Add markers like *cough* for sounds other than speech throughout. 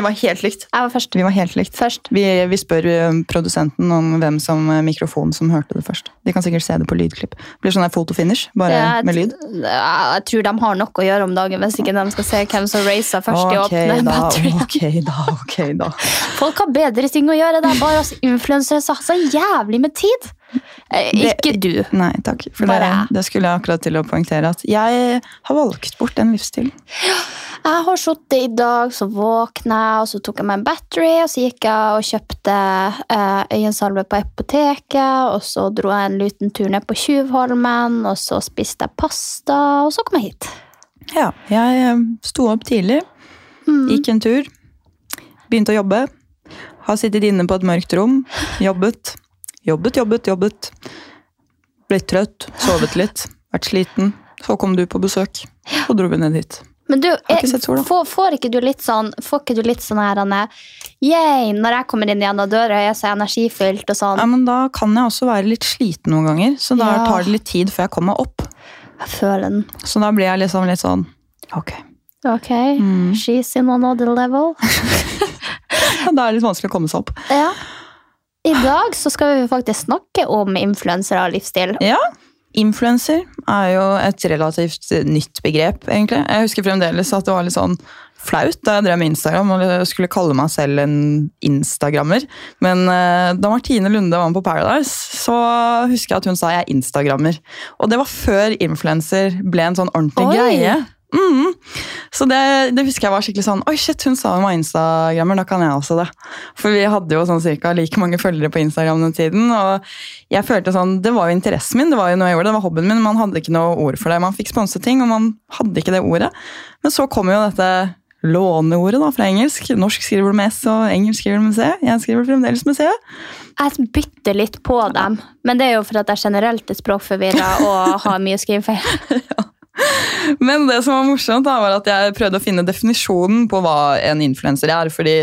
vi var helt likt. Jeg var først. Vi var helt likt. Først. Vi, vi spør eh, produsenten om hvem som eh, mikrofonen som hørte det først. De kan sikkert se det på lydklipp. Det blir sånn fotofinish, bare Jeg- med lyd. Jeg tror de har nok å gjøre om dagen hvis ikke de skal se hvem som racer først i åpne da, battery. ok da, ok da. Folk har bedre ting å gjøre. Det er bare oss influensere som har så jævlig med tid. Eh, Ikke du. Nei, takk. For det, det skulle jeg akkurat til å poengtere at jeg har valgt bort den livsstilen. Jeg har sittet i dag, så våkna jeg, og så tok jeg meg en battery, og så gikk jeg og kjøpte eh, øyensalve på apoteket, og så dro jeg en liten tur ned på Tjuvholmen, og så spiste jeg pasta, og så kom jeg hit. Ja, jeg eh, sto opp tidlig, Mm. gikk en tur, begynte å jobbe. Har sittet inne på et mørkt rom, jobbet, jobbet, jobbet, jobbet. Blitt trøtt, sovet litt, vært sliten. Så kom du på besøk, og dro vi ned hit. Men du, ikke sett sola. får, får ikke du litt sånn Får ikke du litt sånn her Anne, Yay, når jeg kommer inn gjennom døra, jeg er så energifylt og sånn. Ja, men da kan jeg også være litt sliten noen ganger, så da Ja. tar det litt tid før jeg kommer meg opp. Jeg føler den. Så da blir jeg liksom litt sånn Ok. Ok, Mm. she's in another level. *laughs* Da er det litt vanskelig å komme seg opp. Ja. I dag så skal vi faktisk snakke om influensere og livsstil. Ja, influencer er jo et relativt nytt begrep, egentlig. Jeg husker fremdeles at det var litt sånn flaut da jeg drev med Instagram og skulle kalle meg selv en instagrammer. Men eh, da Martine Lunde var med på Paradise, så husker jeg at hun sa jeg er instagrammer. Og det var før influencer ble en sånn ordentlig Oi. greie. Mhm. Så det, det husker jeg var skikkelig sånn Oi, shit, hun sa hun var instagrammer, da kan jeg også det. For vi hadde jo sånn cirka like mange følgere på Instagram den tiden. Og jeg følte sånn, det var jo interessen min, det var jo noe jeg gjorde, det var hobbyen min. Man hadde ikke noe ord for det. Man fikk sponset ting, og man hadde ikke det ordet. Men så kom jo dette låneordet da, fra engelsk. Norsk skriver du med S, og engelsk skriver du med C. Jeg skriver fremdeles med C. Jeg bytter litt på dem, men det er jo for at jeg generelt er språkforvirra og har mye skrivefeil. *laughs* *laughs* *laughs* Men det som var morsomt, da, var at jeg prøvde å finne definisjonen på hva en influenser er. fordi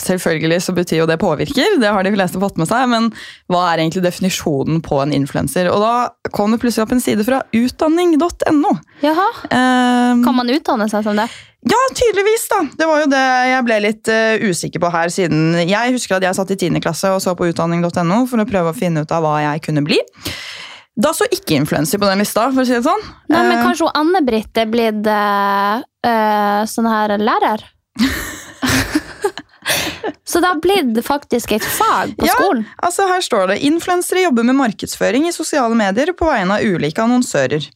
selvfølgelig så betyr jo det påvirker, det har de fleste fått med seg. Men hva er egentlig definisjonen på en influenser? Og da kom det plutselig opp en side fra utdanning.no. Jaha, Eh, Kan man utdanne seg som det? ja, tydeligvis, da. Det var jo det jeg ble litt uh, usikker på her, siden jeg husker at jeg satt i 10. klasse og så på utdanning.no for å prøve å finne ut av hva jeg kunne bli. Da så ikke influenser på den lista, for å si det sånn. Nei, men Eh, Kanskje hun Anne-Britt er blitt eh, sånn her lærer? *laughs* Så det har blitt faktisk et fag på Ja. skolen? Altså Her står det influensere jobber med markedsføring i sosiale medier på vegne av ulike annonsører.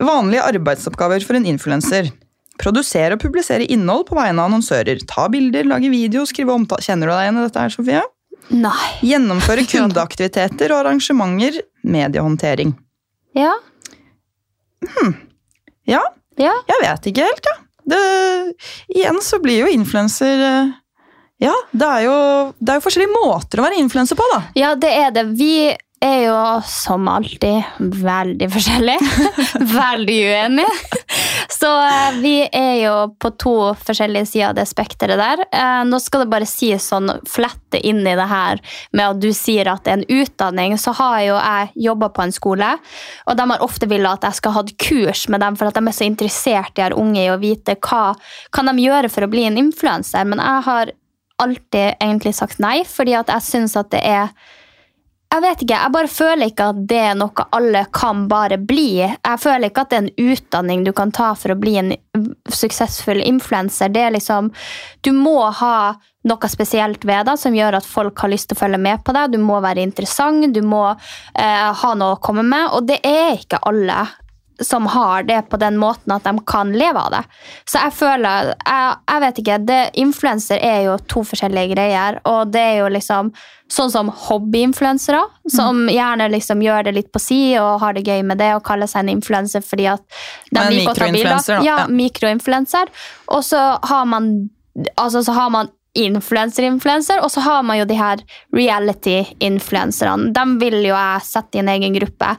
Vanlige arbeidsoppgaver for en influenser. Produsere og publisere innhold på vegne av annonsører. Ta bilder, lage video, skrive omtale. Kjenner du deg igjen i dette her, Sofie? Nei. Gjennomføre *laughs* kundeaktiviteter og arrangementer. Mediehåndtering. Ja? Ja, Ja? jeg vet ikke helt, ja. Det, igjen så blir jo influenser eh, Ja, det er jo, det er jo forskjellige måter å være influenser på, da. Ja, det er det. Vi er jo som alltid veldig forskjellige. *laughs* veldig uenige. Så eh, vi er jo på to forskjellige sider av det spekteret der. Eh, nå skal det bare sies sånn, flette inn i det her med at du sier at det er en utdanning. Så har jo jeg jobba på en skole, og de har ofte villet at jeg skal ha et kurs med dem, for at de er så interessert de her unge i å vite hva kan de gjøre for å bli en influenser. Men jeg har alltid egentlig sagt nei, fordi at jeg syns at det er jeg vet ikke, jeg bare føler ikke at det er noe alle kan bare bli. Jeg føler ikke at det er en utdanning du kan ta for å bli en suksessfull influenser. Det er liksom, du må ha noe spesielt ved deg som gjør at folk har lyst til å følge med på deg. Du må være interessant, du må eh, ha noe å komme med, og det er ikke alle som har det på den måten at de kan leve av det. Så jeg føler Jeg, jeg vet ikke. Influenser er jo to forskjellige greier. Og det er jo liksom sånn som hobbyinfluensere, som gjerne liksom gjør det litt på si og har det gøy med det og kaller seg en influenser fordi at de liker å ta bilder. Ja, Ja. mikroinfluenser. Og så har man altså så har man influenser-influenser, og så har man jo de her reality-influenserne. De vil jo jeg sette i en egen gruppe.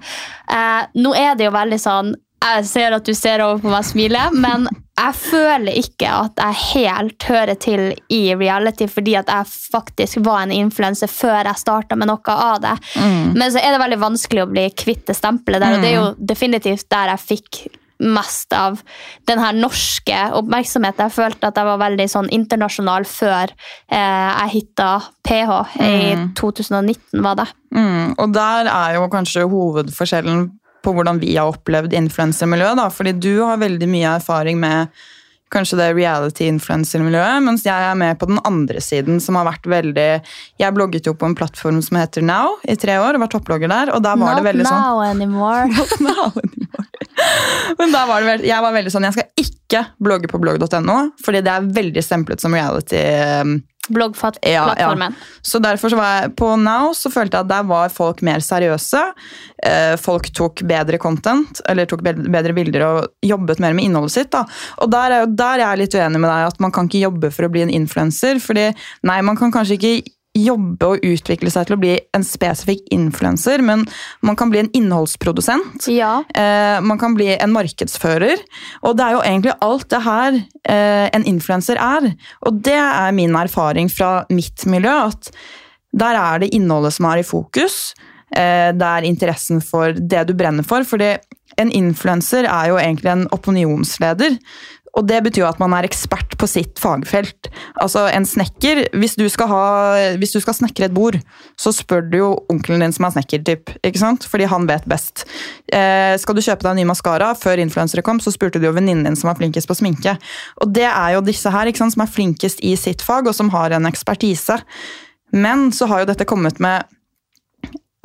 Eh, nå er det jo veldig sånn Jeg ser at du ser over på meg og smiler, men jeg føler ikke at jeg helt hører til i reality, fordi at jeg faktisk var en influenser før jeg starta med noe av det. Men så er det veldig vanskelig å bli kvitt det stempelet der, og det er jo definitivt der jeg fikk mest av den her norske oppmerksomheten. Jeg følte at jeg var veldig sånn internasjonal før eh, jeg hitta PH. I 2019 var det. Mm, og der er jo kanskje hovedforskjellen på hvordan vi har opplevd influensermiljøet. fordi du har veldig mye erfaring med kanskje det reality-influencer-miljøet, mens jeg er med på den andre siden, som har vært veldig Jeg blogget jo på en plattform som heter Now i tre år, og var topplogger der, og der var Not det veldig sånn now anymore. *laughs* Not now anymore. *laughs* Men da var det vel, jeg var veldig sånn Jeg skal ikke blogge på blogg.no, fordi det er veldig stemplet som reality. Bloggplattformen. Ja, ja. Så derfor så var jeg på Now så følte jeg at der var folk mer seriøse. Eh, Folk tok bedre content, eller tok bedre bilder og jobbet mer med innholdet sitt. da. Og der er, jo- der er jeg litt uenig med deg, at man kan ikke jobbe for å bli en influenser. fordi nei, man kan kanskje ikke jobbe og utvikle seg til å bli en spesifikk influenser, men man kan bli en innholdsprodusent. Ja. Eh, man kan bli en markedsfører. Og det er jo egentlig alt det her eh, en influenser er. Og det er min erfaring fra mitt miljø, at der er det innholdet som er i fokus. Eh, det er interessen for det du brenner for. fordi en influenser er jo egentlig en opinionsleder. Og det betyr jo at man er ekspert på sitt fagfelt. Altså en snekker, Hvis du skal, ha, skal snekre et bord, så spør du jo onkelen din som er snekker, typ, ikke sant? fordi han vet best. Eh, skal du kjøpe deg en ny maskara? Før influensere kom, så spurte du jo venninnen din som var flinkest på sminke. Og det er jo disse her ikke sant, som er flinkest i sitt fag, og som har en ekspertise. Men så har jo dette kommet med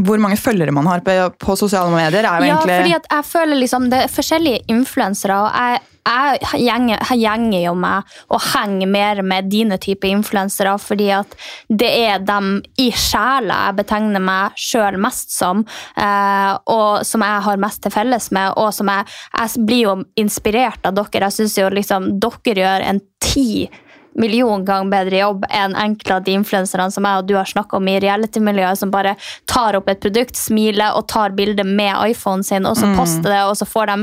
hvor mange følgere man har på, på sosiale medier. er jo Ja, egentlig... fordi jeg føler liksom det er forskjellige influensere, og jeg, jeg, gjenger, jeg gjenger jo meg og henger mer med dine typer influensere, fordi at det er dem i sjela jeg betegner meg sjøl mest som, eh, og som jeg har mest til felles med, og som jeg, jeg blir jo inspirert av dere. Jeg syns jo liksom dere gjør en ti million ganger bedre jobb enn enkelte av de influenserne som jeg og du har snakka om i reality-miljøet, som bare tar opp et produkt, smiler og tar bilde med iPhonen sin, og så poster det, og så får de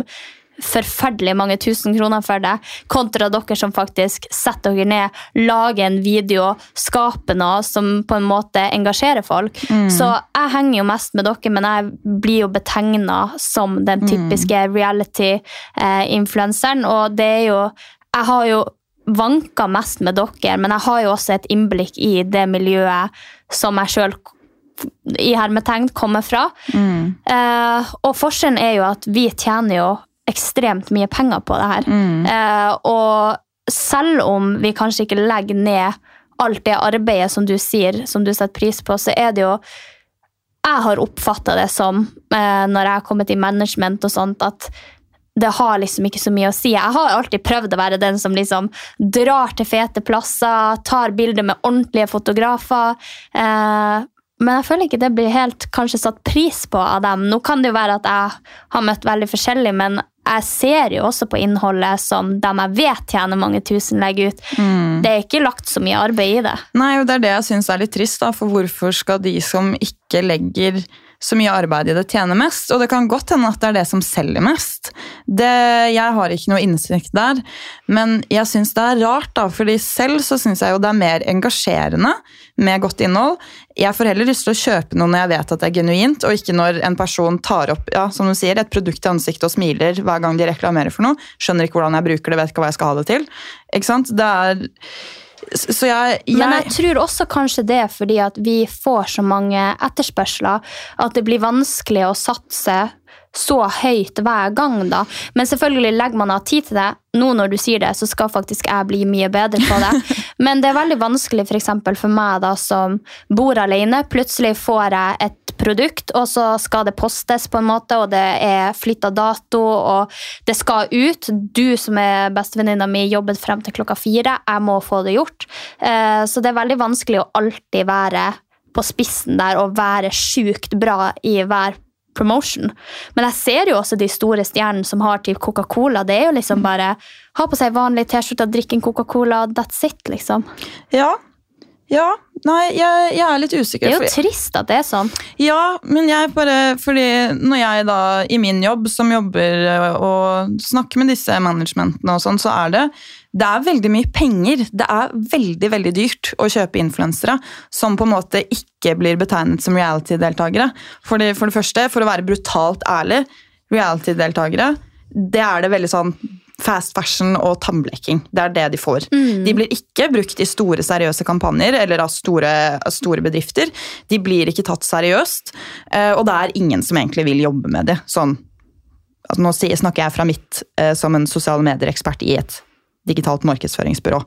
forferdelig mange tusen kroner for det, kontra dere som faktisk setter dere ned, lager en video, skaper noe som på en måte engasjerer folk. Så jeg henger jo mest med dere, men jeg blir jo betegna som den typiske reality-influenseren, og det er jo Jeg har jo vanka mest med dere, men jeg har jo også et innblikk i det miljøet som jeg sjøl i hermetegn kommer fra. Eh, og forskjellen er jo at vi tjener jo ekstremt mye penger på det her. Eh, og selv om vi kanskje ikke legger ned alt det arbeidet som du sier, som du setter pris på, så er det jo Jeg har oppfatta det som, eh, når jeg har kommet i management og sånt, at det har liksom ikke så mye å si. Jeg har alltid prøvd å være den som liksom drar til fete plasser, tar bilder med ordentlige fotografer. Eh, men jeg føler ikke det blir helt kanskje satt pris på av dem. Nå kan det jo være at jeg har møtt veldig forskjellig, men jeg ser jo også på innholdet som dem jeg vet tjener mange tusen, legger ut. Det er ikke lagt så mye arbeid i det. Nei, og det er det jeg syns er litt trist, da, for hvorfor skal de som ikke legger så mye arbeid i det, tjener mest? Og det kan godt hende at det er det som selger mest. Det, jeg har ikke noe innsikt der, men jeg syns det er rart, da, fordi selv så syns jeg jo det er mer engasjerende med godt innhold. Jeg får heller lyst til å kjøpe noe når jeg vet at det er genuint, og ikke når en person tar opp ja, som du sier, et produkt i ansiktet og smiler hver gang de reklamerer for noe. Skjønner ikke hvordan jeg bruker det, vet ikke hva jeg skal ha det til. Ikke sant? Det er Så jeg, jeg Men jeg tror også kanskje det fordi at vi får så mange etterspørsler at det blir vanskelig å satse så høyt hver gang. da. Men selvfølgelig legger man av tid til det. Nå når du sier det, så skal faktisk jeg bli mye bedre på det. *laughs* Men det er veldig vanskelig for, for meg da, som bor alene. Plutselig får jeg et produkt, og så skal det postes, på en måte, og det er flytta dato, og det skal ut. Du som er bestevenninna mi, jobbet frem til klokka fire. Jeg må få det gjort. Eh, Så det er veldig vanskelig å alltid være på spissen der og være sjukt bra i hver promotion. Men jeg ser jo også de store stjernene som har typ Coca-Cola. Det er jo liksom bare ha på seg vanlig T-skjorte, drikke en Coca-Cola, that's it, liksom. Ja. Ja. Nei, jeg, jeg er litt usikker. Det er jo fordi, trist at det er sånn. Ja, men jeg bare Fordi når jeg da i min jobb, som jobber øh, og snakker med disse managementene og sånn, så er det det er veldig mye penger. Det er veldig veldig dyrt å kjøpe influensere som på en måte ikke blir betegnet som reality-deltakere. For det første, for å være brutalt ærlig, reality-deltakere det er det veldig sånn fast fashion og tannbleking. Det er det de får. Mm. De blir ikke brukt i store, seriøse kampanjer eller av store, av store bedrifter. De blir ikke tatt seriøst, eh, og det er ingen som egentlig vil jobbe med det. Sånn, altså nå snakker jeg fra mitt eh, som en sosiale medier-ekspert i et digitalt markedsføringsbyrå.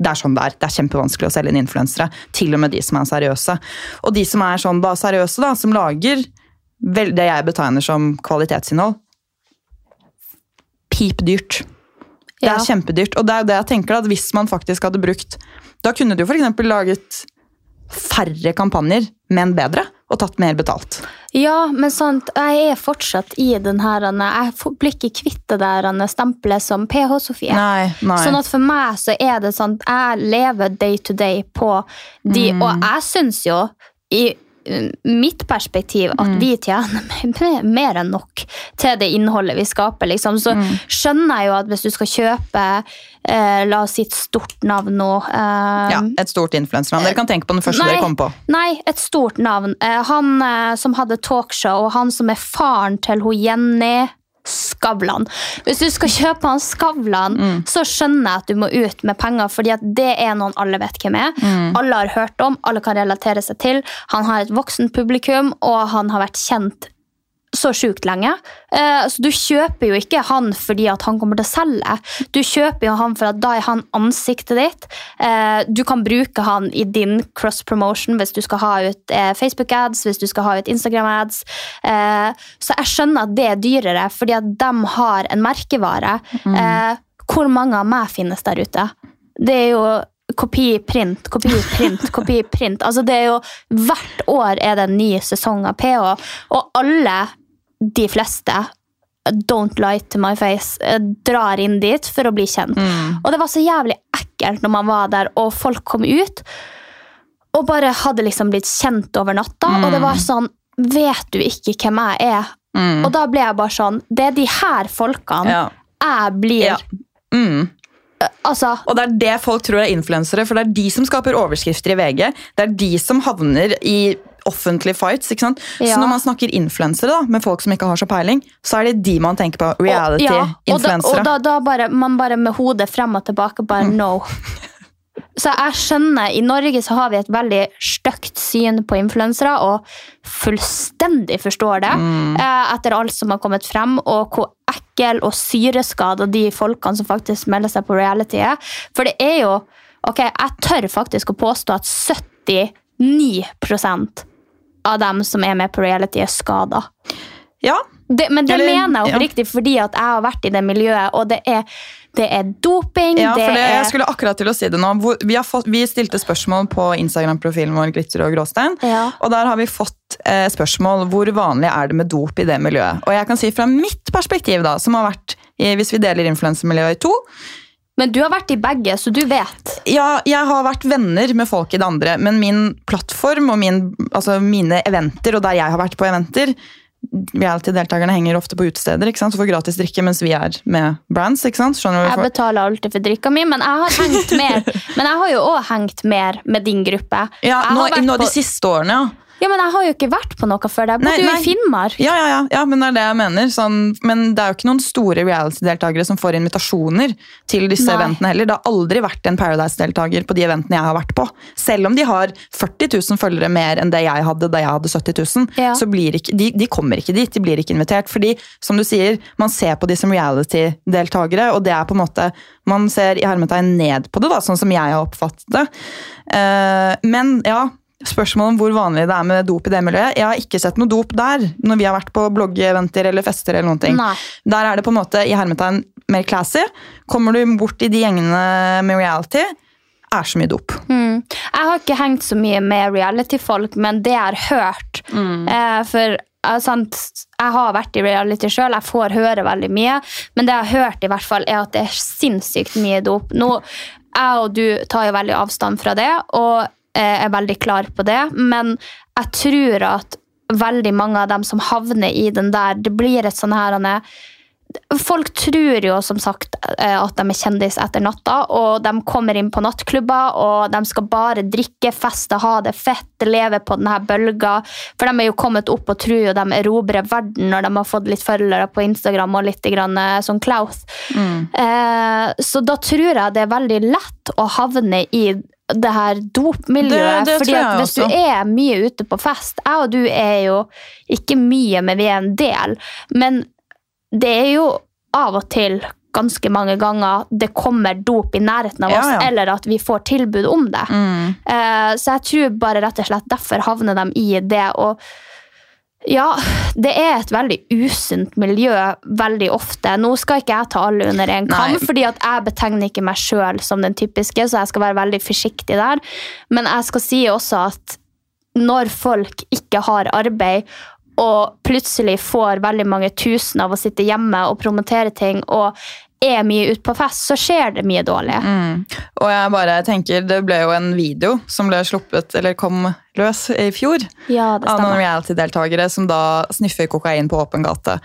Det er sånn det er. Det er kjempevanskelig å selge inn influensere. Til og med de som er seriøse. Og de som er sånn da seriøse, da, som lager vel, det jeg betegner som kvalitetsinnhold, pipdyrt. Det er Ja. kjempedyrt. Og det er det jeg tenker at hvis man faktisk hadde brukt Da kunne du f.eks. laget færre kampanjer, men bedre, og tatt mer betalt. Ja, men sant, jeg er fortsatt i den her Jeg blir ikke kvitt det der stempelet som PH-Sofie. Sånn at for meg så er det sånn Jeg lever day to day på de, Mm. og jeg syns jo i mitt perspektiv at Mm. vi tjener *laughs* mer- enn nok til det innholdet vi skaper. Liksom. Så Mm. skjønner jeg jo at hvis du skal kjøpe eh, la oss si et stort navn nå eh, ja, et stort influensernavn. Dere kan tenke på den første Nei. dere kommer på. Nei, et stort navn. Eh, Han eh, som hadde talkshow, og han som er faren til hun Jenny Skavlan. Hvis du skal kjøpe han Skavlan, Mm. så skjønner jeg at du må ut med penger, fordi at det er noen alle vet hvem er. Mm. Alle har hørt om, alle kan relatere seg til. Han har et voksen publikum, og han har vært kjent så sjukt lenge. Eh, så du kjøper jo ikke han fordi at han kommer til å selge. Du kjøper jo han for at da er han ansiktet ditt. Eh, du kan bruke han i din cross-promotion hvis du skal ha ut eh, Facebook-ads, hvis du skal ha ut Instagram-ads. Så jeg skjønner at det er dyrere, fordi at de har en merkevare. Mm. hvor mange av meg finnes der ute? Det er jo kopi, print, kopi, print, kopi, print. Altså det er jo, hvert år er det en ny sesong av PH, og alle de fleste don't lie to my face, eh, drar inn dit for å bli kjent. Mm. Og det var så jævlig ekkelt når man var der, og folk kom ut og bare hadde liksom blitt kjent over natta. Og det var sånn Vet du ikke hvem jeg er? Mm. Og da ble jeg bare sånn Det er de her folkene Ja. jeg blir Ja. Mm. Altså Og det er det folk tror er influensere, for det er de som skaper overskrifter i VG. Det er de som havner i offentlige fights. ikke sant? Ja. Så når man snakker influensere da, med folk som ikke har så peiling, så er det de man tenker på. Og- ja, og da, Reality-influensere. og da, da bare, man bare med hodet frem og tilbake bare Mm. no. *laughs* Så jeg skjønner, I Norge så har vi et veldig stygt syn på influensere, og fullstendig forstår det Mm. eh, etter alt som har kommet frem, og hvor ekkel og syreskada de folkene som faktisk melder seg på reality er. For det er jo Ok, jeg tør faktisk å påstå at 79 av dem som er med på reality, er skada. Ja, Det, men det Eller- mener jeg ja. fordi at jeg har vært i det miljøet, og det er, det er doping, ja det for det, jeg skulle akkurat til å si det nå. Hvor, vi, har fått, vi stilte spørsmål på Instagram-profilen vår Glitter og gråstein. ja. Og der har vi fått eh, spørsmål hvor vanlig er det med dop i det miljøet. Og jeg kan si fra mitt perspektiv, da, som har vært, i, hvis vi deler influensermiljøet i to Men du har vært i begge, så du vet. Ja, jeg har vært venner med folk i det andre, men min plattform og min, altså mine eventer, og der jeg har vært på eventer Reality-deltakerne henger ofte på utesteder ikke sant? så får gratis drikke mens vi er med brands. ikke sant? Jeg betaler alltid for drikka mi, men jeg har hengt mer *laughs* Men jeg har jo òg hengt mer med din gruppe. Ja, nå, nå de siste årene, ja. Ja, men jeg har jo ikke vært på noe før. Jeg Nei, bodde jo nei. i Finnmark. Ja, ja, ja, ja, men det er det jeg mener. Sånn, men det er jo ikke noen store reality-deltakere som får invitasjoner til disse Nei. eventene heller. Det har aldri vært en Paradise-deltaker på de eventene jeg har vært på. Selv om de har 40 000 følgere mer enn det jeg hadde da jeg hadde 70 000, Ja. så blir ikke, de, de kommer ikke dit. De blir ikke invitert. Fordi, som du sier, man ser på de som reality-deltakere, og det er på en måte Man ser i hermetegn ned på det, da, sånn som jeg har oppfattet det. Uh, men ja, Spørsmålet om hvor vanlig det er med dop i det miljøet. Jeg har ikke sett noe dop der, når vi har vært på bloggeventer eller fester. eller noen ting. Nei. Der er det på en måte i hermetegn mer classy. Kommer du bort i de gjengene med reality, er så mye dop. Mm. Jeg har ikke hengt så mye med reality-folk, men det jeg har hørt eh, For eh, sant, jeg har vært i reality sjøl, jeg får høre veldig mye. Men det jeg har hørt, i hvert fall, er at det er sinnssykt mye dop. Nå, jeg og du tar jo veldig avstand fra det, og er veldig klar på det. Men jeg tror at veldig mange av dem som havner i den der, det blir et sånn her Folk tror jo som sagt eh, at de er kjendis etter natta, og de kommer inn på nattklubber, og de skal bare drikke, feste, ha det fett, leve på denne bølga. For de er jo kommet opp og tror jo de erobrer verden når de har fått litt følgere på Instagram og litt grann, eh, sånn Klaus. Mm. Eh, så da tror jeg det er veldig lett å havne i det her dopmiljøet. Det- det fordi at hvis hvis du er mye ute på fest Jeg og du er jo ikke mye, men vi er en del. Men det er jo av og til ganske mange ganger det kommer dop i nærheten av Ja, oss, ja. eller at vi får tilbud om det. Mm. Uh, så jeg tror bare rett og slett derfor havner de i det. Og ja, det er et veldig usunt miljø veldig ofte. Nå skal ikke jeg ta alle under en kam, fordi at jeg betegner ikke meg sjøl som den typiske, så jeg skal være veldig forsiktig der. Men jeg skal si også at når folk ikke har arbeid, og plutselig får veldig mange tusen av å sitte hjemme og promotere ting, og er mye ute på fest, så skjer det mye dårlig. Mm. Og jeg bare tenker, det ble jo en video som ble sluppet, eller kom løs i fjor. Ja, det av noen reality-deltakere som da sniffer kokain på åpen gate.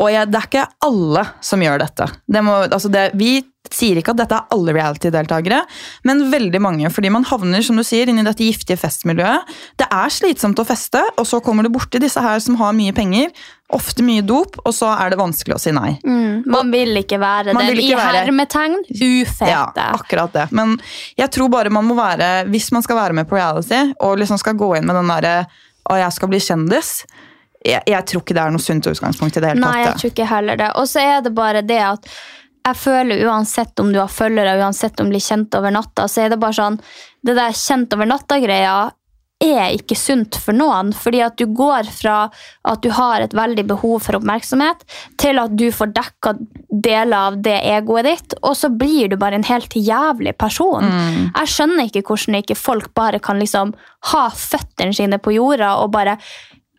Og jeg, det er ikke alle som gjør dette. Det må, altså det, vi sier ikke at dette er alle reality-deltakere, men veldig mange. Fordi man havner som du sier, inn i dette giftige festmiljøet. Det er slitsomt å feste, og så kommer du borti disse her som har mye penger, ofte mye dop, og så er det vanskelig å si nei. Mm, man vil ikke være den i være- hermetegn ufete. Ja, akkurat det. Men jeg tror bare man må være, hvis man skal være med på reality, og liksom skal gå inn med den derre å, jeg skal bli kjendis, jeg, jeg tror ikke det er noe sunt utgangspunkt i det hele Nei, jeg tatt. tror ikke heller det. Og så er det bare det at jeg føler uansett om du har følgere, uansett om du blir kjent over natta, så er det bare sånn Det der kjent over natta-greia er ikke sunt for noen. Fordi at du går fra at du har et veldig behov for oppmerksomhet, til at du får dekka deler av det egoet ditt, og så blir du bare en helt jævlig person. Mm. Jeg skjønner ikke hvordan ikke folk bare kan liksom ha føttene sine på jorda og bare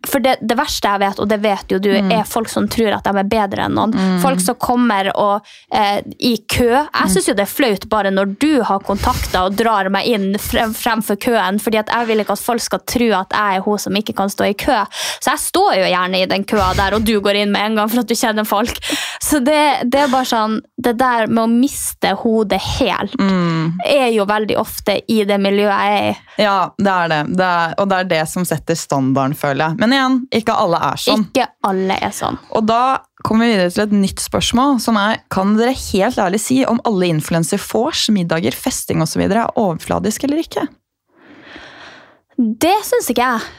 for det, det verste jeg vet, og det vet jo du, Mm. er folk som tror at de er bedre enn noen. Folk som kommer og eh, i kø. Jeg Mm. syns jo det er flaut bare når du har kontakta og drar meg inn frem, fremfor køen, fordi at jeg vil ikke at folk skal tro at jeg er hun som ikke kan stå i kø. Så jeg står jo gjerne i den køa der, og du går inn med en gang for at du kjenner folk. Så det, det er bare sånn Det der med å miste hodet helt Mm. er jo veldig ofte i det miljøet jeg er i. Ja, det er det. det er, og det er det som setter standarden, føler jeg. Men igjen, ikke alle er sånn. Ikke alle er sånn. Og da kommer vi videre til et nytt spørsmål, som er Kan dere helt ærlig si om alle influenser-vors, middager, festing osv. er overfladisk eller ikke? Det syns ikke jeg.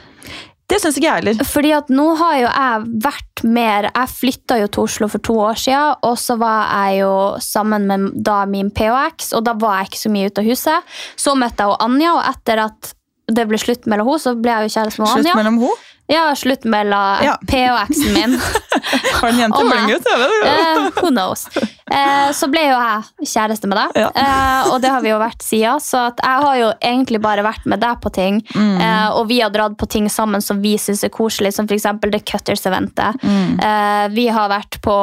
Det syns ikke jeg heller. Fordi at nå har jo jeg vært mer Jeg flytta jo til Oslo for to år siden, og så var jeg jo sammen med da min POX, og da var jeg ikke så mye ute av huset. Så møtte jeg jo Anja, og etter at det ble slutt mellom henne, så ble jeg jo kjæreste med Slutt Anja. mellom ho. Ja, slutt mellom Ja. P og eksen min. *laughs* Var det en jente? eller en gutt? Who knows. Uh, så ble jo jeg kjæreste med deg, Ja. uh, og det har vi jo vært siden. Så jeg har jo egentlig bare vært med deg på ting, Mm. uh, og vi har dratt på ting sammen som vi syns er koselig, som f.eks. The Cutters-eventet. Mm. Vi har vært på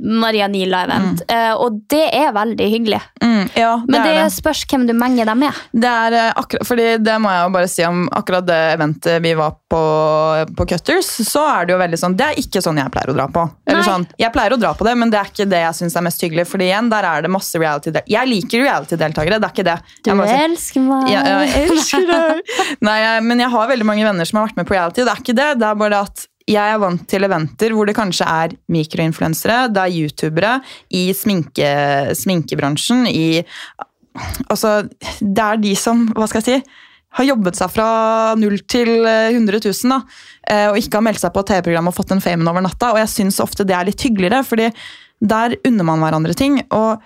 Maria Nila-event, eh, og det er veldig hyggelig. Mm, ja, det Men det, det. spørs hvem du menger deg med. Det er akkurat, fordi det må jeg jo bare si om akkurat det eventet vi var på på Cutters, så er det jo veldig sånn Det er ikke sånn jeg pleier å dra på. Eller Nei. sånn, Jeg pleier å dra på det, men det er ikke det jeg syns er mest hyggelig. Fordi igjen, der er det masse reality Jeg liker reality-deltakere, det er ikke det. Du Jeg si- elsker meg. ja, jeg elsker *laughs* deg. Nei, men jeg har veldig mange venner som har vært med på reality. Det er ikke det, det er bare at jeg er vant til eventer hvor det kanskje er mikroinfluensere, det er youtubere i sminke, sminkebransjen, i Altså, det er de som, hva skal jeg si, har jobbet seg fra null til eh, 100 000, da, eh, og ikke har meldt seg på TV-program og fått den famen over natta. Og jeg syns ofte det er litt hyggeligere, fordi der unner man hverandre ting. og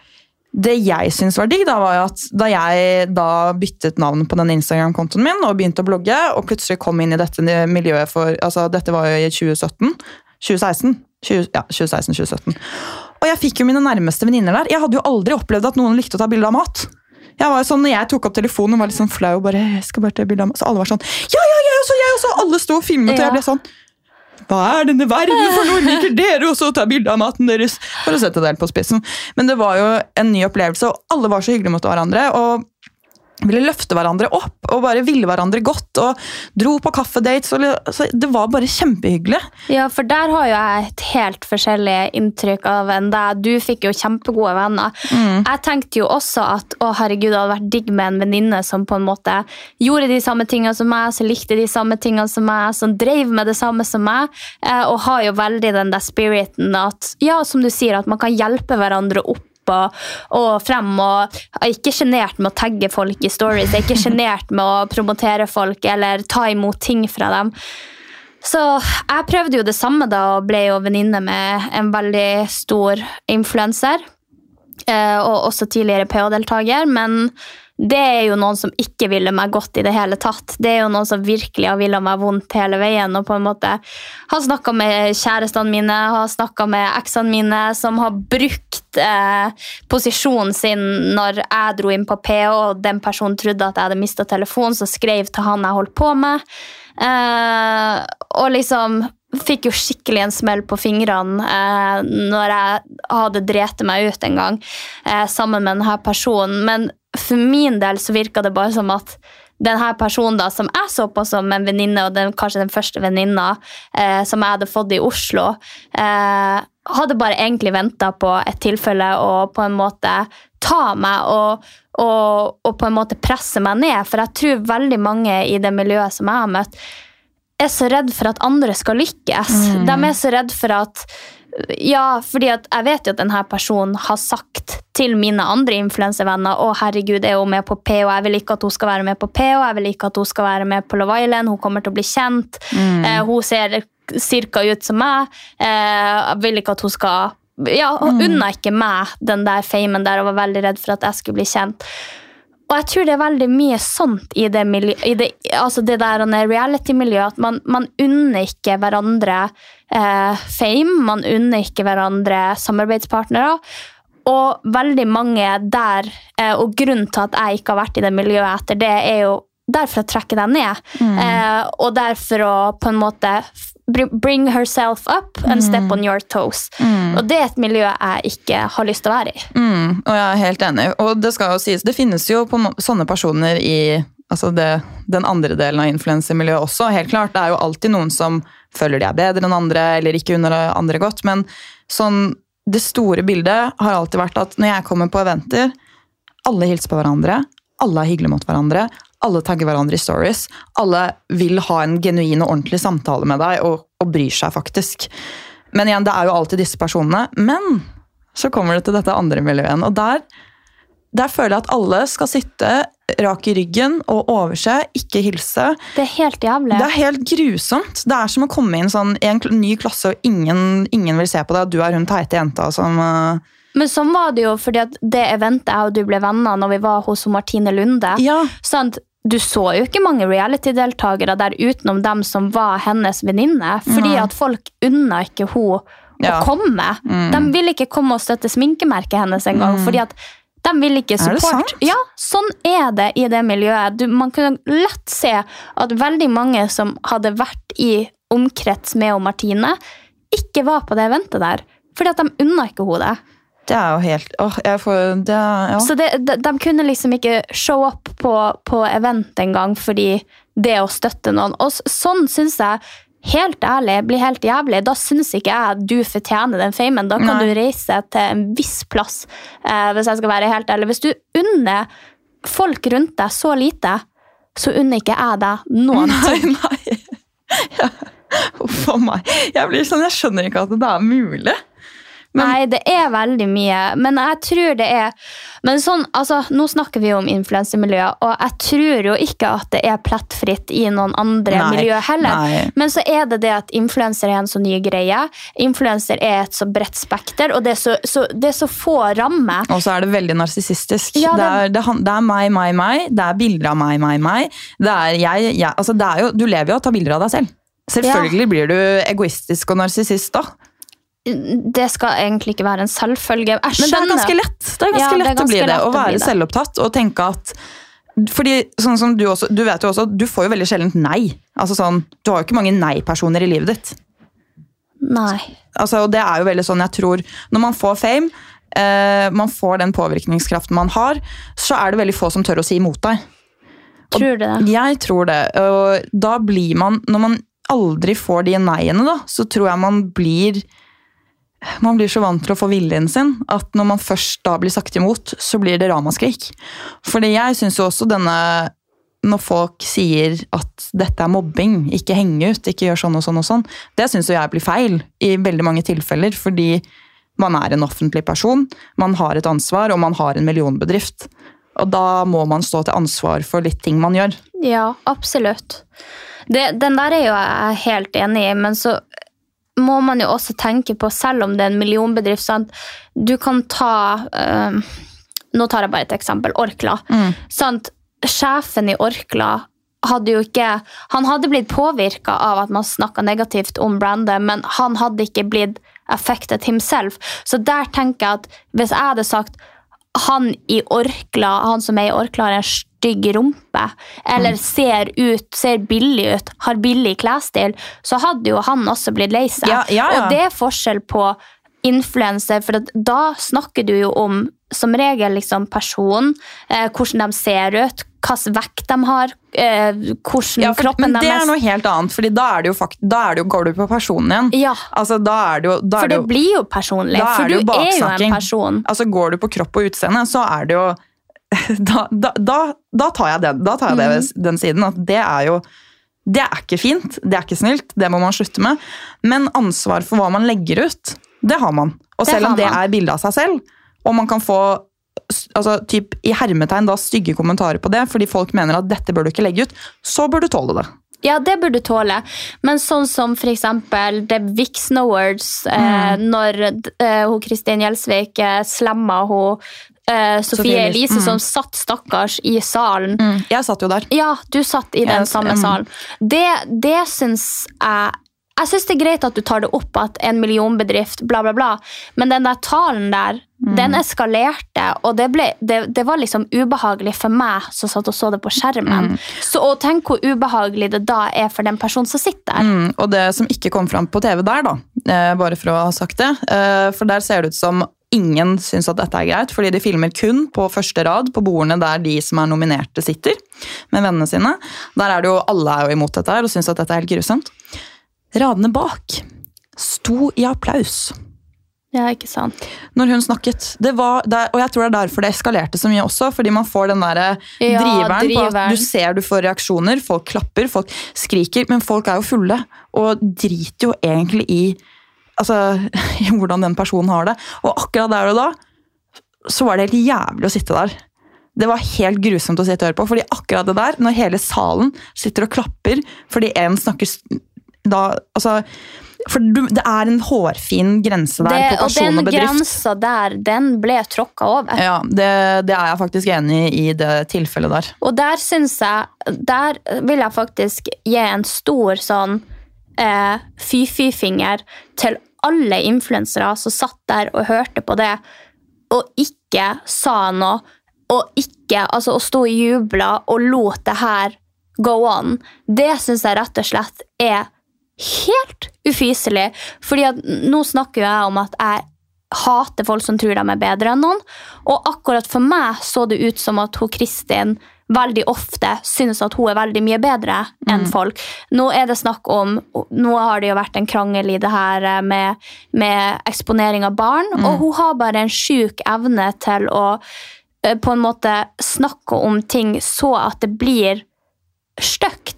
det jeg syns var digg, da, var at da jeg da byttet navn på den Instagram-kontoen min og begynte å blogge, og plutselig kom inn i dette miljøet for altså Dette var jo i 2017. 2016. 20, ja, 2016-2017. Og jeg fikk jo mine nærmeste venninner der. Jeg hadde jo aldri opplevd at noen likte å ta bilde av mat. Jeg var sånn, når jeg tok opp telefonen og var litt sånn flau, og bare, jeg skal bare ta bilde av meg. så alle var sånn Ja, ja, jeg også! jeg også! Alle sto og filmet, og jeg ble sånn hva er denne verden for noe? Liker dere også å ta bilde av maten deres? For å sette det helt på spissen. Men det var jo en ny opplevelse, og alle var så hyggelige mot hverandre. Og ville løfte hverandre opp og bare ville hverandre godt. og Dro på kaffedates. Det var bare kjempehyggelig. Ja, for der har jo jeg et helt forskjellig inntrykk av enn deg. Du fikk jo kjempegode venner. Mm. Jeg tenkte jo også at å herregud, det hadde vært digg med en venninne som på en måte gjorde de samme tingene som meg, som likte de samme tingene som meg, som drev med det samme som meg. Eh, og har jo veldig den der spiriten at ja, som du sier, at man kan hjelpe hverandre opp og, og frem. og Jeg er ikke sjenert med å tagge folk i stories, jeg er ikke sjenert med å promotere folk eller ta imot ting fra dem. Så jeg prøvde jo det samme da og ble jo venninne med en veldig stor influenser. Eh, og også tidligere PH-deltaker. Men det er jo noen som ikke ville meg godt i det hele tatt. Det er jo noen som virkelig har villet meg vondt hele veien. og på en måte Har snakka med kjærestene mine, har snakka med eksene mine, som har brukt eh, posisjonen sin når jeg dro inn på PH, og den personen trodde at jeg hadde mista telefonen, så skrev til han jeg holdt på med. Eh, og liksom fikk jo skikkelig en smell på fingrene eh, når jeg hadde drept meg ut en gang eh, sammen med denne personen. Men for min del så virka det bare som at denne personen da, som jeg så på som en venninne, og den, kanskje den første venninna eh, som jeg hadde fått i Oslo, eh, hadde bare egentlig venta på et tilfelle og på en måte ta meg og, og, og, på en måte presse meg ned. For jeg tror veldig mange i det miljøet som jeg har møtt, er så redd for at andre skal lykkes. Mm. De er så redd for at ja, fordi jeg vet jo at denne personen har sagt til mine andre influensevenner å herregud, er hun med på PH, jeg vil ikke at hun skal være med på PH, jeg vil ikke at hun skal være med på Love Island, hun kommer til å bli kjent. Mm. Eh, hun ser cirka ut som meg. Eh, jeg vil ikke at hun skal Ja, hun mm. unna ikke meg den der famen der og var veldig redd for at jeg skulle bli kjent. Og jeg tror det er veldig mye sånt i det, miljø, i det, altså det der reality-miljøet. At man, man, unner ikke hverandre eh, fame, man unner ikke hverandre samarbeidspartnere. Og veldig mange der, eh, og grunnen til at jeg ikke har vært i det miljøet etter det, er jo derfor å trekke deg ned. Mm. Eh, og derfor å på en måte bring herself up and step mm. on your toes. Mm. Og det er et miljø jeg ikke har lyst til å være i. Mm. Og jeg er helt enig. Og det skal jo sies, det finnes jo på sånne personer i altså det, den andre delen av influensermiljøet også. helt klart. Det er jo alltid noen som føler de er bedre enn andre, eller ikke under andre godt. Men sånn, det store bildet har alltid vært at når jeg kommer på eventer, alle hilser på hverandre, alle er hyggelige mot hverandre, alle tagger hverandre i stories. Alle vil ha en genuin og ordentlig samtale med deg og, og bryr seg faktisk. Men igjen, det er jo alltid disse personene. Men så kommer det til dette andre miljøet. Og der, der føler jeg at alle skal sitte rak i ryggen og overse, ikke hilse. Det er helt jævlig. Det er helt grusomt. Det er som å komme inn sånn, i en ny klasse og ingen, ingen vil se på deg, og du er hun teite jenta som uh, men sånn var det jo fordi at det eventet jeg og du ble venner når vi var hos Martine Lunde. Ja. Sånn, du så jo ikke mange reality-deltakere der utenom dem som var hennes venninne. Fordi at folk unna ikke hun ja. å komme. Mm. De ville ikke komme og støtte sminkemerket hennes engang. Mm. fordi at de vil ikke support. Ja, sånn er det i det miljøet. Du, man kunne lett se at veldig mange som hadde vært i omkrets med Martine, ikke var på det eventet der. Fordi at de unna ikke henne det. Det er jo helt åh, får, det, ja. Så det, de, de, kunne liksom ikke show up på, på event engang fordi det å støtte noen. Og sånn syns jeg helt ærlig blir helt jævlig. Da syns ikke jeg du fortjener den famen. Da kan Nei. du reise til en viss plass, eh, hvis jeg skal være helt ærlig. Hvis du unner folk rundt deg så lite, så unner ikke jeg deg noen ting. Nei, nei. *laughs* Ja. Huff a meg. Jeg blir sånn, jeg skjønner ikke at det er mulig. Men, Nei, det er veldig mye. Men jeg tror det er Men sånn, altså, Nå snakker vi jo om influensemiljøet, og jeg tror jo ikke at det er plettfritt i noen andre nei, miljø heller. Nei. Men så er det det at influenser er en så ny greie. Influenser er et så bredt spekter, og det er så, så, det er så få rammer. Og så er det veldig narsissistisk. Ja, det, det, det, det, er meg, meg, meg. Det er bilder av meg, meg, meg. Det er jeg, jeg altså det er jo, du lever jo å ta bilder av deg selv. Selvfølgelig ja. blir du egoistisk og narsissist da det skal egentlig ikke være en selvfølge. Men det er ganske lett, det er ganske ja, lett er ganske å bli det. Å være selvopptatt og tenke at fordi sånn som Du også, du vet jo også, du får jo veldig sjelden nei. Altså sånn, Du har jo ikke mange nei-personer i livet ditt. Nei. Altså, og det er jo veldig sånn jeg tror Når man får fame, eh, man får den påvirkningskraften man har, så er det veldig få som tør å si imot deg. Tror du det? Jeg tror det. Og da blir man Når man aldri får de neiene, da, så tror jeg man blir man blir så vant til å få viljen sin at når man først da blir sagt imot, så blir det ramaskrik. Fordi jeg syns jo også denne Når folk sier at dette er mobbing, ikke henge ut, ikke gjør sånn og sånn og sånn, det syns jo jeg blir feil i veldig mange tilfeller. Fordi man er en offentlig person, man har et ansvar, og man har en millionbedrift. Og da må man stå til ansvar for litt ting man gjør. Ja, absolutt. Det, den der er jo jeg helt enig i, men så må man jo også tenke på, selv om det er en millionbedrift sant? Du kan ta øh, Nå tar jeg bare et eksempel. Orkla. Mm. Sant? Sjefen i Orkla hadde jo ikke Han hadde blitt påvirka av at man snakka negativt om brandet, men han hadde ikke blitt affected himself. Så der tenker jeg at hvis jeg hadde sagt han i Orkla, han som er i Orkla, har en stygg rumpe, eller ser ut, ser billig ut, har billig klesstil, så hadde jo han også blitt lei seg. Ja, ja, ja. Og det er forskjell på influenser, for da snakker du jo om som regel liksom person, eh, hvordan de ser ut, hvilken vekt de har, eh, hvordan Ja, for, kroppen men det deres er noe helt annet, for da, det jo fakt da er det jo, går du på personen igjen. Ja, Altså, da er det jo, da for det det jo blir jo personlig, er for du er jo en person. Altså, Går du på kropp og utseende, så er det jo *laughs* Da, da, da, tar jeg, den, tar jeg det, Mhm. den siden. At det er jo Det er ikke fint, det er ikke snilt, det må man slutte med. Men ansvar for hva man legger ut, det har man. Og selv om det er bilde av seg selv, og man kan få altså, typ, i hermetegn da, stygge kommentarer på det, fordi folk mener at dette bør du ikke legge ut, så bør du tåle det. Ja, det burde du tåle. Men sånn som for eksempel The Vixen Awards, eh, Mm. når eh, hun Kristin Gjelsvik eh, slemma hun eh, Sofie Elise, mm. som satt stakkars i salen. Jeg satt jo der. Ja, du satt i den Jeg- samme mm. salen. Det, det syns jeg Jeg syns det er greit at du tar det opp at en millionbedrift, bla, bla, bla, men den der talen der, Mm. den eskalerte, og det, ble, det, det var liksom ubehagelig for meg som satt og så det på skjermen. Mm. Så og tenk hvor ubehagelig det da er for den personen som sitter der. Mm, og det som ikke kom fram på TV der, da, eh, bare for å ha sagt det, eh, for der ser det ut som ingen syns at dette er greit, fordi de filmer kun på første rad på bordene der de som er nominerte sitter, med vennene sine. Der er det jo, alle er jo imot dette her og syns at dette er helt grusomt. Radene bak sto i applaus Ja, ikke sant? når hun snakket. Det var der, og jeg tror det er derfor det eskalerte så mye også, fordi man får den der Ja, driveren, på at du ser du får reaksjoner, folk klapper, folk skriker, men folk er jo fulle, og driter jo egentlig i, altså, *laughs* i hvordan den personen har det. Og akkurat der og da, så var det helt jævlig å sitte der. Det var helt grusomt å sitte og høre på, fordi akkurat det der, når hele salen sitter og klapper, fordi en snakker da, altså, for du, det er en hårfin grense der Det, på og person den og den grensa der, den ble tråkka over. Ja, det, det er jeg faktisk enig i i det tilfellet der. Og der syns jeg Der vil jeg faktisk gi en stor sånn eh, fy-fy-finger til alle influensere som satt der og hørte på det, og ikke sa noe, og ikke altså, og sto og jubla og lot det her go on. Det syns jeg rett og slett er helt ufyselig. Fordi at nå snakker jeg om at jeg hater folk som tror de er bedre enn noen. Og akkurat for meg så det ut som at hun Kristin veldig ofte synes at hun er veldig mye bedre enn folk. Nå er det snakk om, nå har det jo vært en krangel i det her med, med eksponering av barn, og hun har bare en sjuk evne til å eh, på en måte snakke om ting så at det blir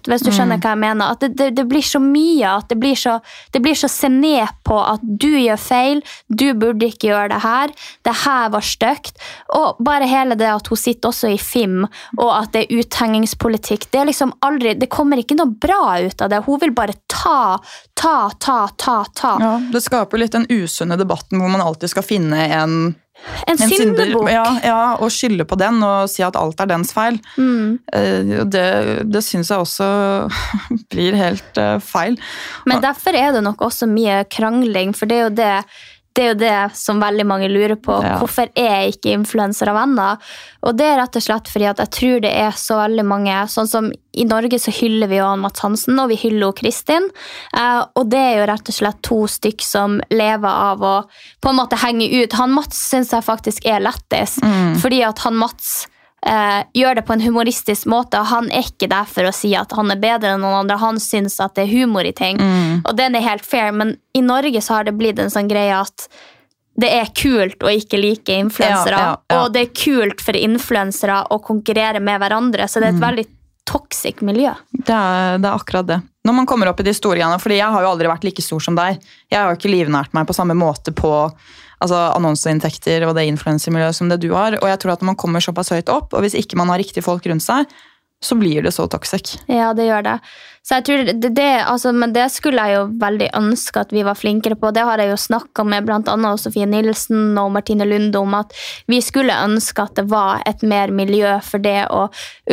hvis du skjønner hva jeg mener. At det, det, det blir så mye, at det blir så, det blir så se ned på at du gjør feil, du burde ikke gjøre det her, det her var stygt. Og bare hele det at hun sitter også i FIM, og at det er uthengingspolitikk, det er liksom aldri, det kommer ikke noe bra ut av det. Hun vil bare ta, ta, ta, ta, ta. Ja, det skaper litt den usunne debatten hvor man alltid skal finne en, En en syndebukk. ja, ja, og skylde på den og si at alt er dens feil. Mm. Eh, Det, det syns jeg også *laughs* blir helt eh, feil. Men derfor er det nok også mye krangling, for det er jo det det er jo det som veldig mange lurer på. Ja. Hvorfor er ikke influensere venner? Og det er rett og slett fordi at jeg tror det er så veldig mange Sånn som i Norge så hyller vi jo Mats Hansen, og vi hyller jo Kristin. Eh, og det er jo rett og slett to stykk som lever av å på en måte henge ut. Han Mats syns jeg faktisk er lættis, fordi at han Mats eh, gjør det på en humoristisk måte. og Han er ikke der for å si at han er bedre enn noen andre. Han syns at det er humor i ting. Og den er helt fair, men i Norge så har det blitt en sånn greie at det er kult å ikke like influensere. Ja, ja, ja. Og det er kult for influensere å konkurrere med hverandre. Så det er et veldig toxic miljø. Det er, det er akkurat det. Når man kommer opp i de store greiene, fordi jeg har jo aldri vært like stor som deg. Jeg har jo ikke livnært meg på samme måte på altså, annonseinntekter og det influensermiljøet som det du har. Og jeg tror at når man kommer såpass høyt opp, og hvis ikke man har riktige folk rundt seg, så blir det så toxic. Ja, det gjør det. Så jeg tror det, det, altså, men det skulle jeg jo veldig ønske at vi var flinkere på. Det har jeg jo snakka med bl.a. Sofie Nilsen og Martine Lunde om, at vi skulle ønske at det var et mer miljø for det å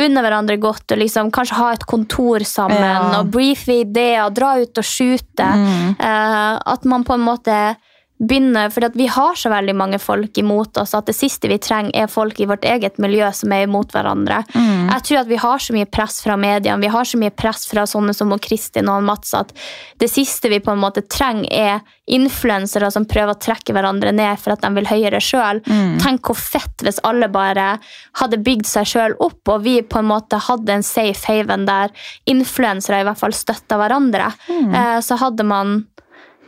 unne hverandre godt og liksom kanskje ha et kontor sammen Ja. og briefe ideer, dra ut og shoote. Uh, at man på en måte begynne, for vi har så veldig mange folk imot oss at det siste vi trenger er folk i vårt eget miljø som er imot hverandre. Jeg tror at vi har så mye press fra mediene, vi har så mye press fra sånne som Kristin og Mats at det siste vi på en måte trenger er influensere som prøver å trekke hverandre ned for at de vil høyere sjøl. Tenk hvor fett hvis alle bare hadde bygd seg sjøl opp, og vi på en måte hadde en safe haven der influensere i hvert fall støtta hverandre. Mm. Så hadde man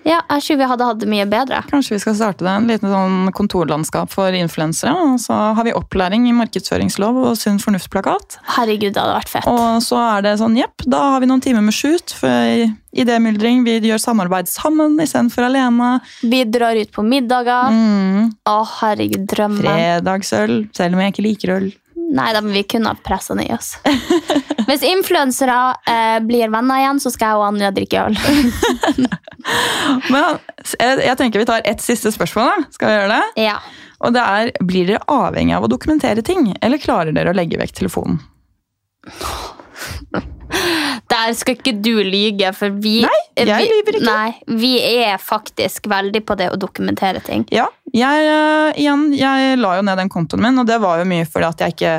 ja, jeg tror vi hadde hatt det mye bedre. Kanskje vi skal starte det, en liten sånn kontorlandskap for influensere. Og så har vi opplæring i markedsføringslov og sunn fornuft-plakat. Herregud, det hadde vært fett. Og så er det sånn, jepp, da har vi noen timer med shoot for idémyldring. Vi gjør samarbeid sammen istedenfor alene. Vi drar ut på middager. Mm, Å, herregud, drømmen. fredagsøl, selv om jeg ikke liker øl. Nei, da, men vi kunne ha pressa ned oss. *laughs* Hvis influensere eh, blir venner igjen, så skal jeg og Anja drikke øl. *laughs* Men jeg, jeg tenker vi tar ett siste spørsmål, da. Skal vi gjøre det? Ja. Og det er, blir dere avhengig av å dokumentere ting, eller klarer dere å legge vekk telefonen? Der skal ikke du lyge, for vi Nei, jeg lyver ikke. Nei, vi er faktisk veldig på det å dokumentere ting. Ja, jeg, eh, igjen, jeg la jo ned den kontoen min, og det var jo mye fordi at jeg ikke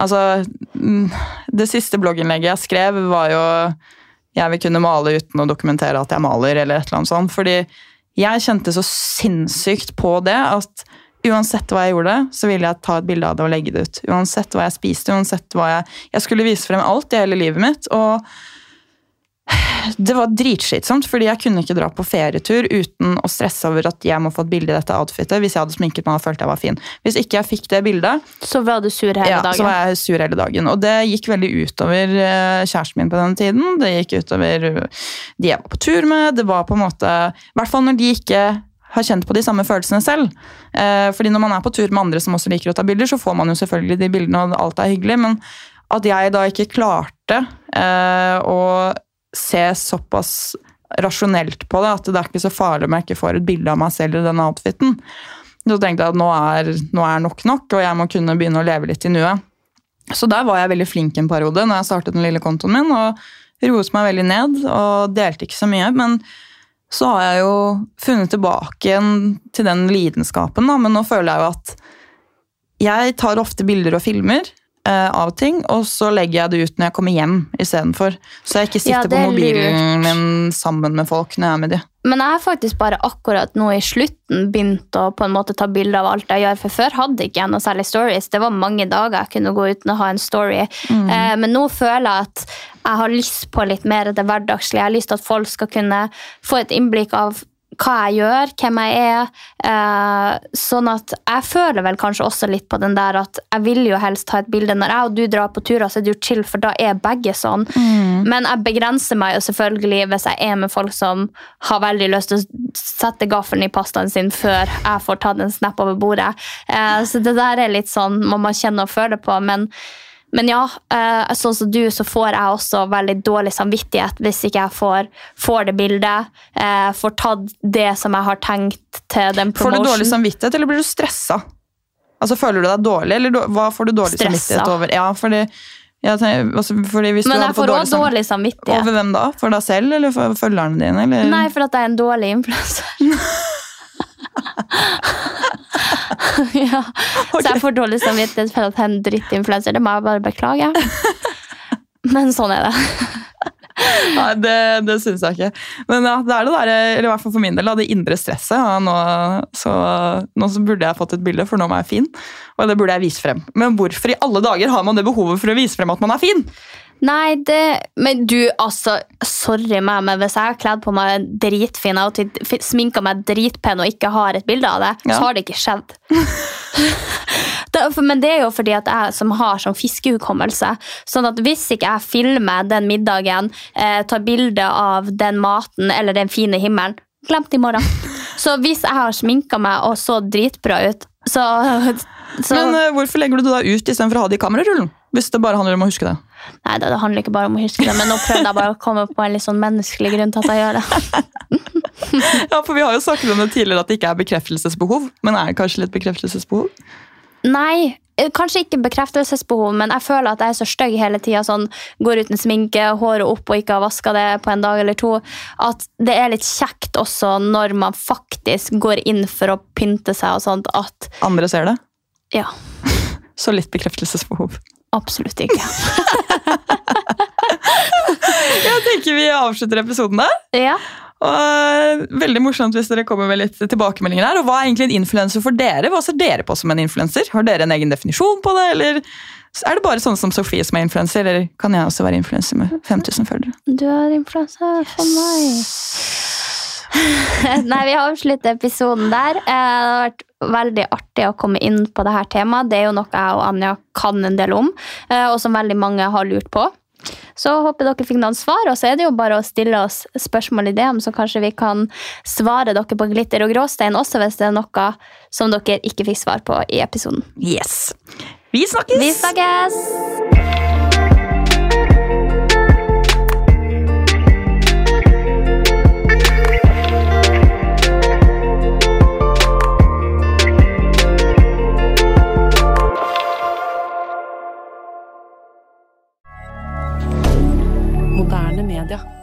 Altså, mm, det siste blogginnlegget jeg skrev, var jo jeg vil kunne male uten å dokumentere at jeg maler, eller et eller annet sånt. Fordi jeg kjente så sinnssykt på det at uansett hva jeg gjorde, så ville jeg ta et bilde av det og legge det ut. Uansett hva jeg spiste, uansett hva jeg Jeg skulle vise frem alt i hele livet mitt. og det var dritslitsomt, fordi jeg kunne ikke dra på ferietur uten å stresse over at jeg må få et bilde i dette outfitet hvis jeg hadde sminket meg og følte jeg var fin. Hvis ikke jeg fikk det bildet, Så var du sur hele ja, dagen. så var jeg sur hele dagen. Og det gikk veldig utover eh, kjæresten min på den tiden. Det gikk utover eh, de jeg var på tur med. Det var på en måte I hvert fall når de ikke har kjent på de samme følelsene selv. Eh, fordi når man er på tur med andre som også liker å ta bilder, så får man jo selvfølgelig de bildene, og alt er hyggelig. Men at jeg da ikke klarte eh, å se såpass rasjonelt på det, at det er ikke så farlig om jeg ikke får et bilde av meg selv i den outfiten. Så tenkte jeg at nå er, nå er nok nok, og jeg må kunne begynne å leve litt i nuet. Så der var jeg veldig flink en periode når jeg startet den lille kontoen min, og roet meg veldig ned og delte ikke så mye. Men så har jeg jo funnet tilbake igjen til den lidenskapen, da, men nå føler jeg jo at jeg tar ofte bilder og filmer av ting, og så legger jeg det ut når jeg kommer hjem istedenfor. Så jeg ikke sitter ja, på mobilen min sammen med folk når jeg er med de. Men jeg har faktisk bare akkurat nå i slutten begynt å på en måte ta bilder av alt jeg gjør. For før hadde ikke jeg noe særlig stories. Det var mange dager jeg kunne gå uten å ha en story. Eh, men nå føler jeg at jeg har lyst på litt mer det hverdagslige. Jeg har lyst til at folk skal kunne få et innblikk av hva jeg gjør, hvem jeg er. Eh, sånn at jeg føler vel kanskje også litt på den der at jeg vil jo helst ta et bilde når jeg og du drar på turer, så er det jo chill, for da er begge sånn. Men jeg begrenser meg jo selvfølgelig hvis jeg er med folk som har veldig lyst til å sette gaffelen i pastaen sin før jeg får tatt en snap over bordet. Eh, så det der er litt sånn må man kjenne og føle på. men men ja, eh, sånn som du, så får jeg også veldig dårlig samvittighet hvis ikke jeg får, får det bildet. Eh, får tatt det som jeg har tenkt til den Får du dårlig samvittighet, eller blir du stressa? Altså, Føler du deg dårlig, eller hva får du dårlig Stressa. samvittighet over? Ja, fordi, Ja, altså, Men jeg får også dårlig samvittighet. Over hvem da? For deg selv, eller for følgerne dine? Eller? Nei, for at jeg er en dårlig influenser. *laughs* *laughs* ja. Så jeg får dårlig samvittighet for at jeg er en drittinfluenser. Det må jeg bare beklage. *laughs* Men sånn er det. *laughs* Nei, det, det syns jeg ikke. Men ja, det er det der, eller i hvert fall for min del, det indre stresset. Ja, nå, så, nå så burde jeg fått et bilde, for nå er jeg fin. Og det burde jeg vise frem. Men hvorfor i alle dager har man det behovet for å vise frem at man er fin? Nei, det Men du, altså, sorry meg, men hvis jeg har kledd på meg dritfin outfit, fi- sminka meg dritpen og ikke har et bilde av det, Ja. så har det ikke skjedd. *laughs* det, men det er jo fordi at jeg som har sånn fiskehukommelse. Sånn at hvis ikke jeg filmer den middagen, eh, tar bilde av den maten eller den fine himmelen, glemt i morgen. *laughs* Så hvis jeg har sminka meg og så dritbra ut, så, så Men uh, hvorfor legger du det da ut istedenfor å ha det i kamerarullen? Hvis det bare handler om å huske det. Nei, det, handler ikke bare om å huske det, men nå prøvde jeg bare å komme på en litt sånn menneskelig grunn til at jeg gjør det. *laughs* Ja, for Vi har jo snakket om det tidligere at det ikke er bekreftelsesbehov. Men er det kanskje litt bekreftelsesbehov? Nei, eh, kanskje ikke bekreftelsesbehov, men jeg føler at jeg er så stygg hele tida. Sånn, går uten sminke, håret opp og ikke har vaska det på en dag eller to. At det er litt kjekt også når man faktisk går inn for å pynte seg og sånt. At Andre ser det. ja, *laughs* Så litt bekreftelsesbehov. absolutt ikke. *laughs* Jeg tenker vi avslutter episoden der. Ja. Og eh, Veldig morsomt hvis dere kommer med litt tilbakemeldinger her. Og Hva er egentlig en influenser for dere? Hva ser dere på som en influenser? Har dere en egen definisjon på det, eller er det bare sånn som Sofie som er influenser, eller kan jeg også være influenser med 5000 følgere? Du er influenser for meg. *laughs* Nei, vi avslutter episoden der. Eh, Det har vært veldig artig å komme inn på dette temaet. Det er jo noe jeg og Anja kan en del om, eh, og som veldig mange har lurt på. Så håper dere fikk noen svar, og så er det jo bare å stille oss spørsmål i DM, så kanskje vi kan svare dere på glitter og gråstein også hvis det er noe som dere ikke fikk svar på i episoden. Yes. Vi snakkes! Vi snakkes! milliardaire